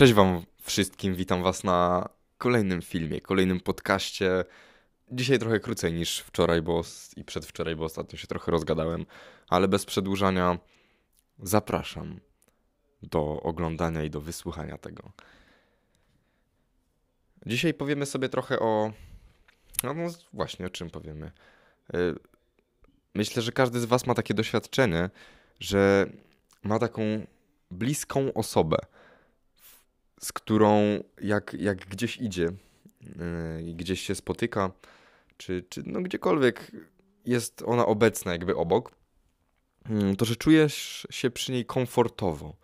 Cześć Wam wszystkim, witam Was na kolejnym filmie, kolejnym podcaście. Dzisiaj trochę krócej niż wczoraj bo, i przedwczoraj, bo ostatnio się trochę rozgadałem, ale bez przedłużania zapraszam do oglądania i do wysłuchania tego. Dzisiaj powiemy sobie trochę o. No, no właśnie, o czym powiemy. Y, myślę, że każdy z Was ma takie doświadczenie, że ma taką bliską osobę z którą jak, jak gdzieś idzie yy, i gdzieś się spotyka, czy, czy no gdziekolwiek jest ona obecna jakby obok, yy, to że czujesz się przy niej komfortowo,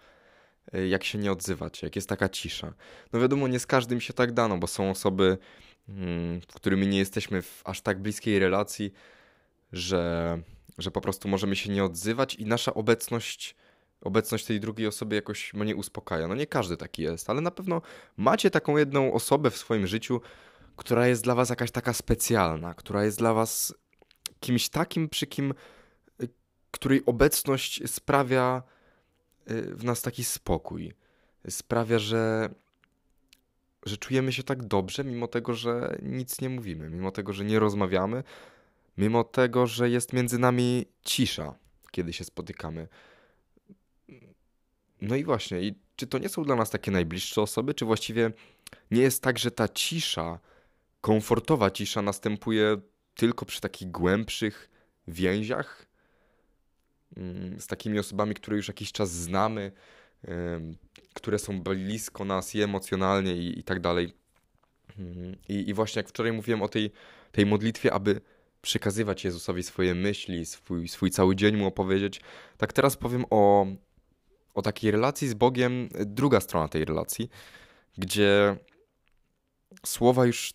yy, jak się nie odzywać, jak jest taka cisza. No wiadomo, nie z każdym się tak dano, bo są osoby, z którymi nie jesteśmy w aż tak bliskiej relacji, że, że po prostu możemy się nie odzywać i nasza obecność obecność tej drugiej osoby jakoś mnie uspokaja. No nie każdy taki jest, ale na pewno macie taką jedną osobę w swoim życiu, która jest dla was jakaś taka specjalna, która jest dla was kimś takim, przy kim, y, której obecność sprawia y, w nas taki spokój. Sprawia, że, że czujemy się tak dobrze, mimo tego, że nic nie mówimy, mimo tego, że nie rozmawiamy, mimo tego, że jest między nami cisza, kiedy się spotykamy. No i właśnie, i czy to nie są dla nas takie najbliższe osoby, czy właściwie nie jest tak, że ta cisza, komfortowa cisza następuje tylko przy takich głębszych więziach mm, z takimi osobami, które już jakiś czas znamy, które są blisko nas i emocjonalnie i, i tak dalej. Mm, I, I właśnie jak wczoraj mówiłem o tej, tej modlitwie, aby przekazywać Jezusowi swoje myśli, swój, swój cały dzień mu opowiedzieć, tak teraz powiem o, o takiej relacji z Bogiem, druga strona tej relacji, gdzie słowa już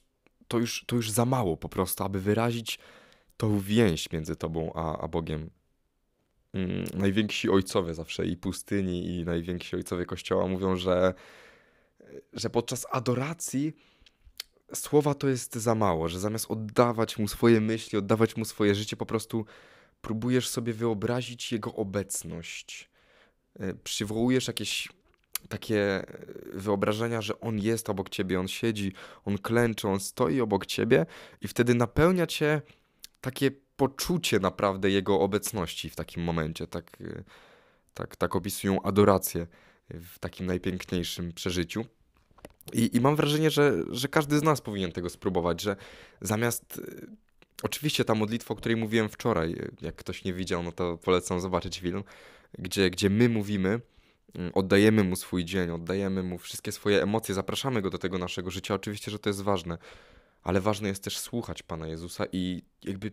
to już, to już za mało po prostu, aby wyrazić tą więź między tobą a, a Bogiem. Mm, najwięksi ojcowie zawsze i pustyni, i najwięksi ojcowie kościoła mówią, że, że podczas adoracji słowa to jest za mało, że zamiast oddawać mu swoje myśli, oddawać mu swoje życie, po prostu próbujesz sobie wyobrazić jego obecność. Y, przywołujesz jakieś takie wyobrażenia, że on jest obok ciebie, on siedzi, on klęczy, on stoi obok ciebie i wtedy napełnia cię takie poczucie naprawdę jego obecności w takim momencie. Tak, y, tak, tak opisują adorację w takim najpiękniejszym przeżyciu. I, I mam wrażenie, że, że każdy z nas powinien tego spróbować, że zamiast. Oczywiście ta modlitwa, o której mówiłem wczoraj, jak ktoś nie widział, no to polecam zobaczyć film gdzie, gdzie my mówimy, mm, oddajemy mu swój dzień, oddajemy mu wszystkie swoje emocje, zapraszamy go do tego naszego życia. Oczywiście, że to jest ważne, ale ważne jest też słuchać Pana Jezusa i jakby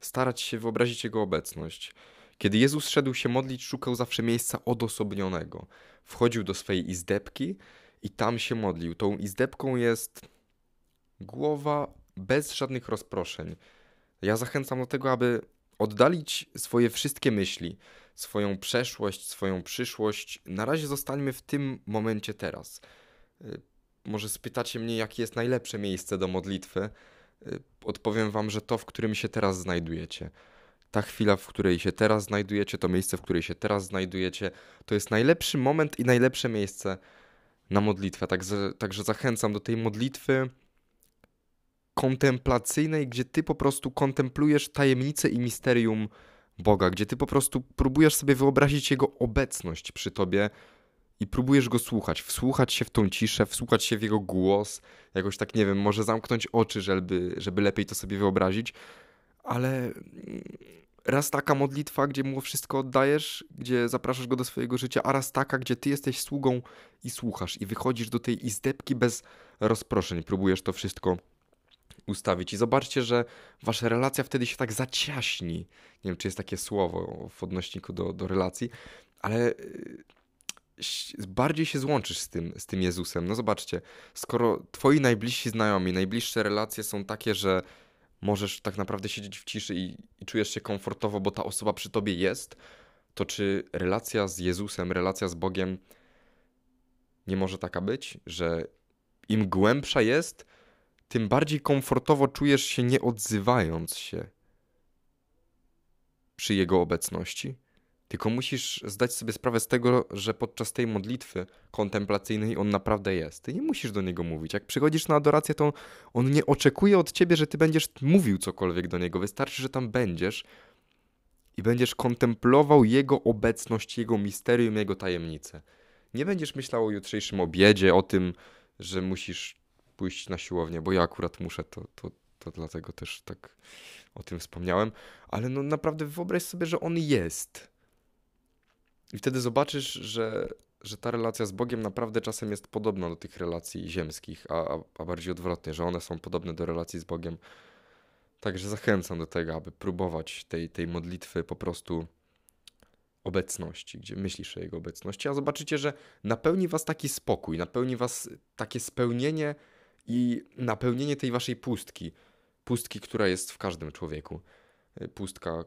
starać się wyobrazić Jego obecność. Kiedy Jezus szedł się modlić, szukał zawsze miejsca odosobnionego. Wchodził do swojej izdebki i tam się modlił. Tą izdebką jest głowa bez żadnych rozproszeń. Ja zachęcam do tego, aby oddalić swoje wszystkie myśli, swoją przeszłość, swoją przyszłość. Na razie zostańmy w tym momencie teraz. Y, może spytacie mnie, jakie jest najlepsze miejsce do modlitwy. Y, odpowiem wam, że to, w którym się teraz znajdujecie. Ta chwila, w której się teraz znajdujecie, to miejsce, w której się teraz znajdujecie, to jest najlepszy moment i najlepsze miejsce na modlitwę. Także, także zachęcam do tej modlitwy kontemplacyjnej, gdzie ty po prostu kontemplujesz tajemnicę i misterium Boga, gdzie ty po prostu próbujesz sobie wyobrazić Jego obecność przy tobie i próbujesz Go słuchać, wsłuchać się w tą ciszę, wsłuchać się w Jego głos, jakoś tak, nie wiem, może zamknąć oczy, żeby, żeby lepiej to sobie wyobrazić, ale raz taka modlitwa, gdzie Mu wszystko oddajesz, gdzie zapraszasz Go do swojego życia, a raz taka, gdzie Ty jesteś sługą i słuchasz i wychodzisz do tej izdebki bez rozproszeń, próbujesz to wszystko ustawić. I zobaczcie, że wasza relacja wtedy się tak zaciaśni. Nie wiem, czy jest takie słowo w odnośniku do, do relacji, ale y, bardziej się złączysz z tym, z tym Jezusem. No zobaczcie, skoro twoi najbliżsi znajomi, najbliższe relacje są takie, że możesz tak naprawdę siedzieć w ciszy i, i czujesz się komfortowo, bo ta osoba przy tobie jest, to czy relacja z Jezusem, relacja z Bogiem nie może taka być, że im głębsza jest, tym bardziej komfortowo czujesz się nie odzywając się przy jego obecności. Tylko musisz zdać sobie sprawę z tego, że podczas tej modlitwy kontemplacyjnej on naprawdę jest. Ty nie musisz do niego mówić. Jak przychodzisz na adorację, to on nie oczekuje od ciebie, że ty będziesz mówił cokolwiek do niego. Wystarczy, że tam będziesz i będziesz kontemplował jego obecność, jego misterium, jego tajemnicę. Nie będziesz myślał o jutrzejszym obiedzie, o tym, że musisz pójść na siłownię, bo ja akurat muszę, to, to, to dlatego też tak o tym wspomniałem, ale no naprawdę wyobraź sobie, że on jest i wtedy zobaczysz, że, że ta relacja z Bogiem naprawdę czasem jest podobna do tych relacji ziemskich, a, a, a bardziej odwrotnie, że one są podobne do relacji z Bogiem. Także zachęcam do tego, aby próbować tej, tej modlitwy po prostu obecności, gdzie myślisz o Jego obecności, a zobaczycie, że napełni was taki spokój, napełni was takie spełnienie i napełnienie tej waszej pustki. Pustki, która jest w każdym człowieku. Pustka,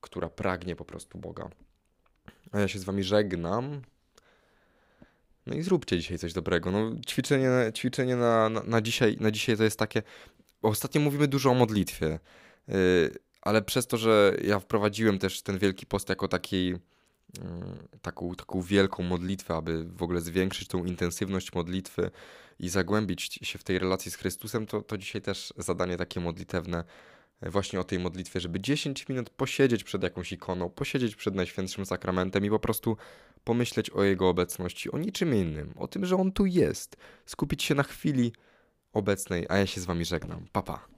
która pragnie po prostu Boga. A ja się z wami żegnam. No i zróbcie dzisiaj coś dobrego. No, ćwiczenie, ćwiczenie na, na, na dzisiaj, na dzisiaj to jest takie. Ostatnio mówimy dużo o modlitwie, yy, ale przez to, że ja wprowadziłem też ten wielki post jako takiej. Yy, taką, taką wielką modlitwę, aby w ogóle zwiększyć tą intensywność modlitwy i zagłębić się w tej relacji z Chrystusem, to, to dzisiaj też zadanie takie modlitewne właśnie o tej modlitwie, żeby 10 minut posiedzieć przed jakąś ikoną, posiedzieć przed Najświętszym Sakramentem i po prostu pomyśleć o Jego obecności, o niczym innym, o tym, że On tu jest, skupić się na chwili obecnej, a ja się z Wami żegnam. Papa. Pa.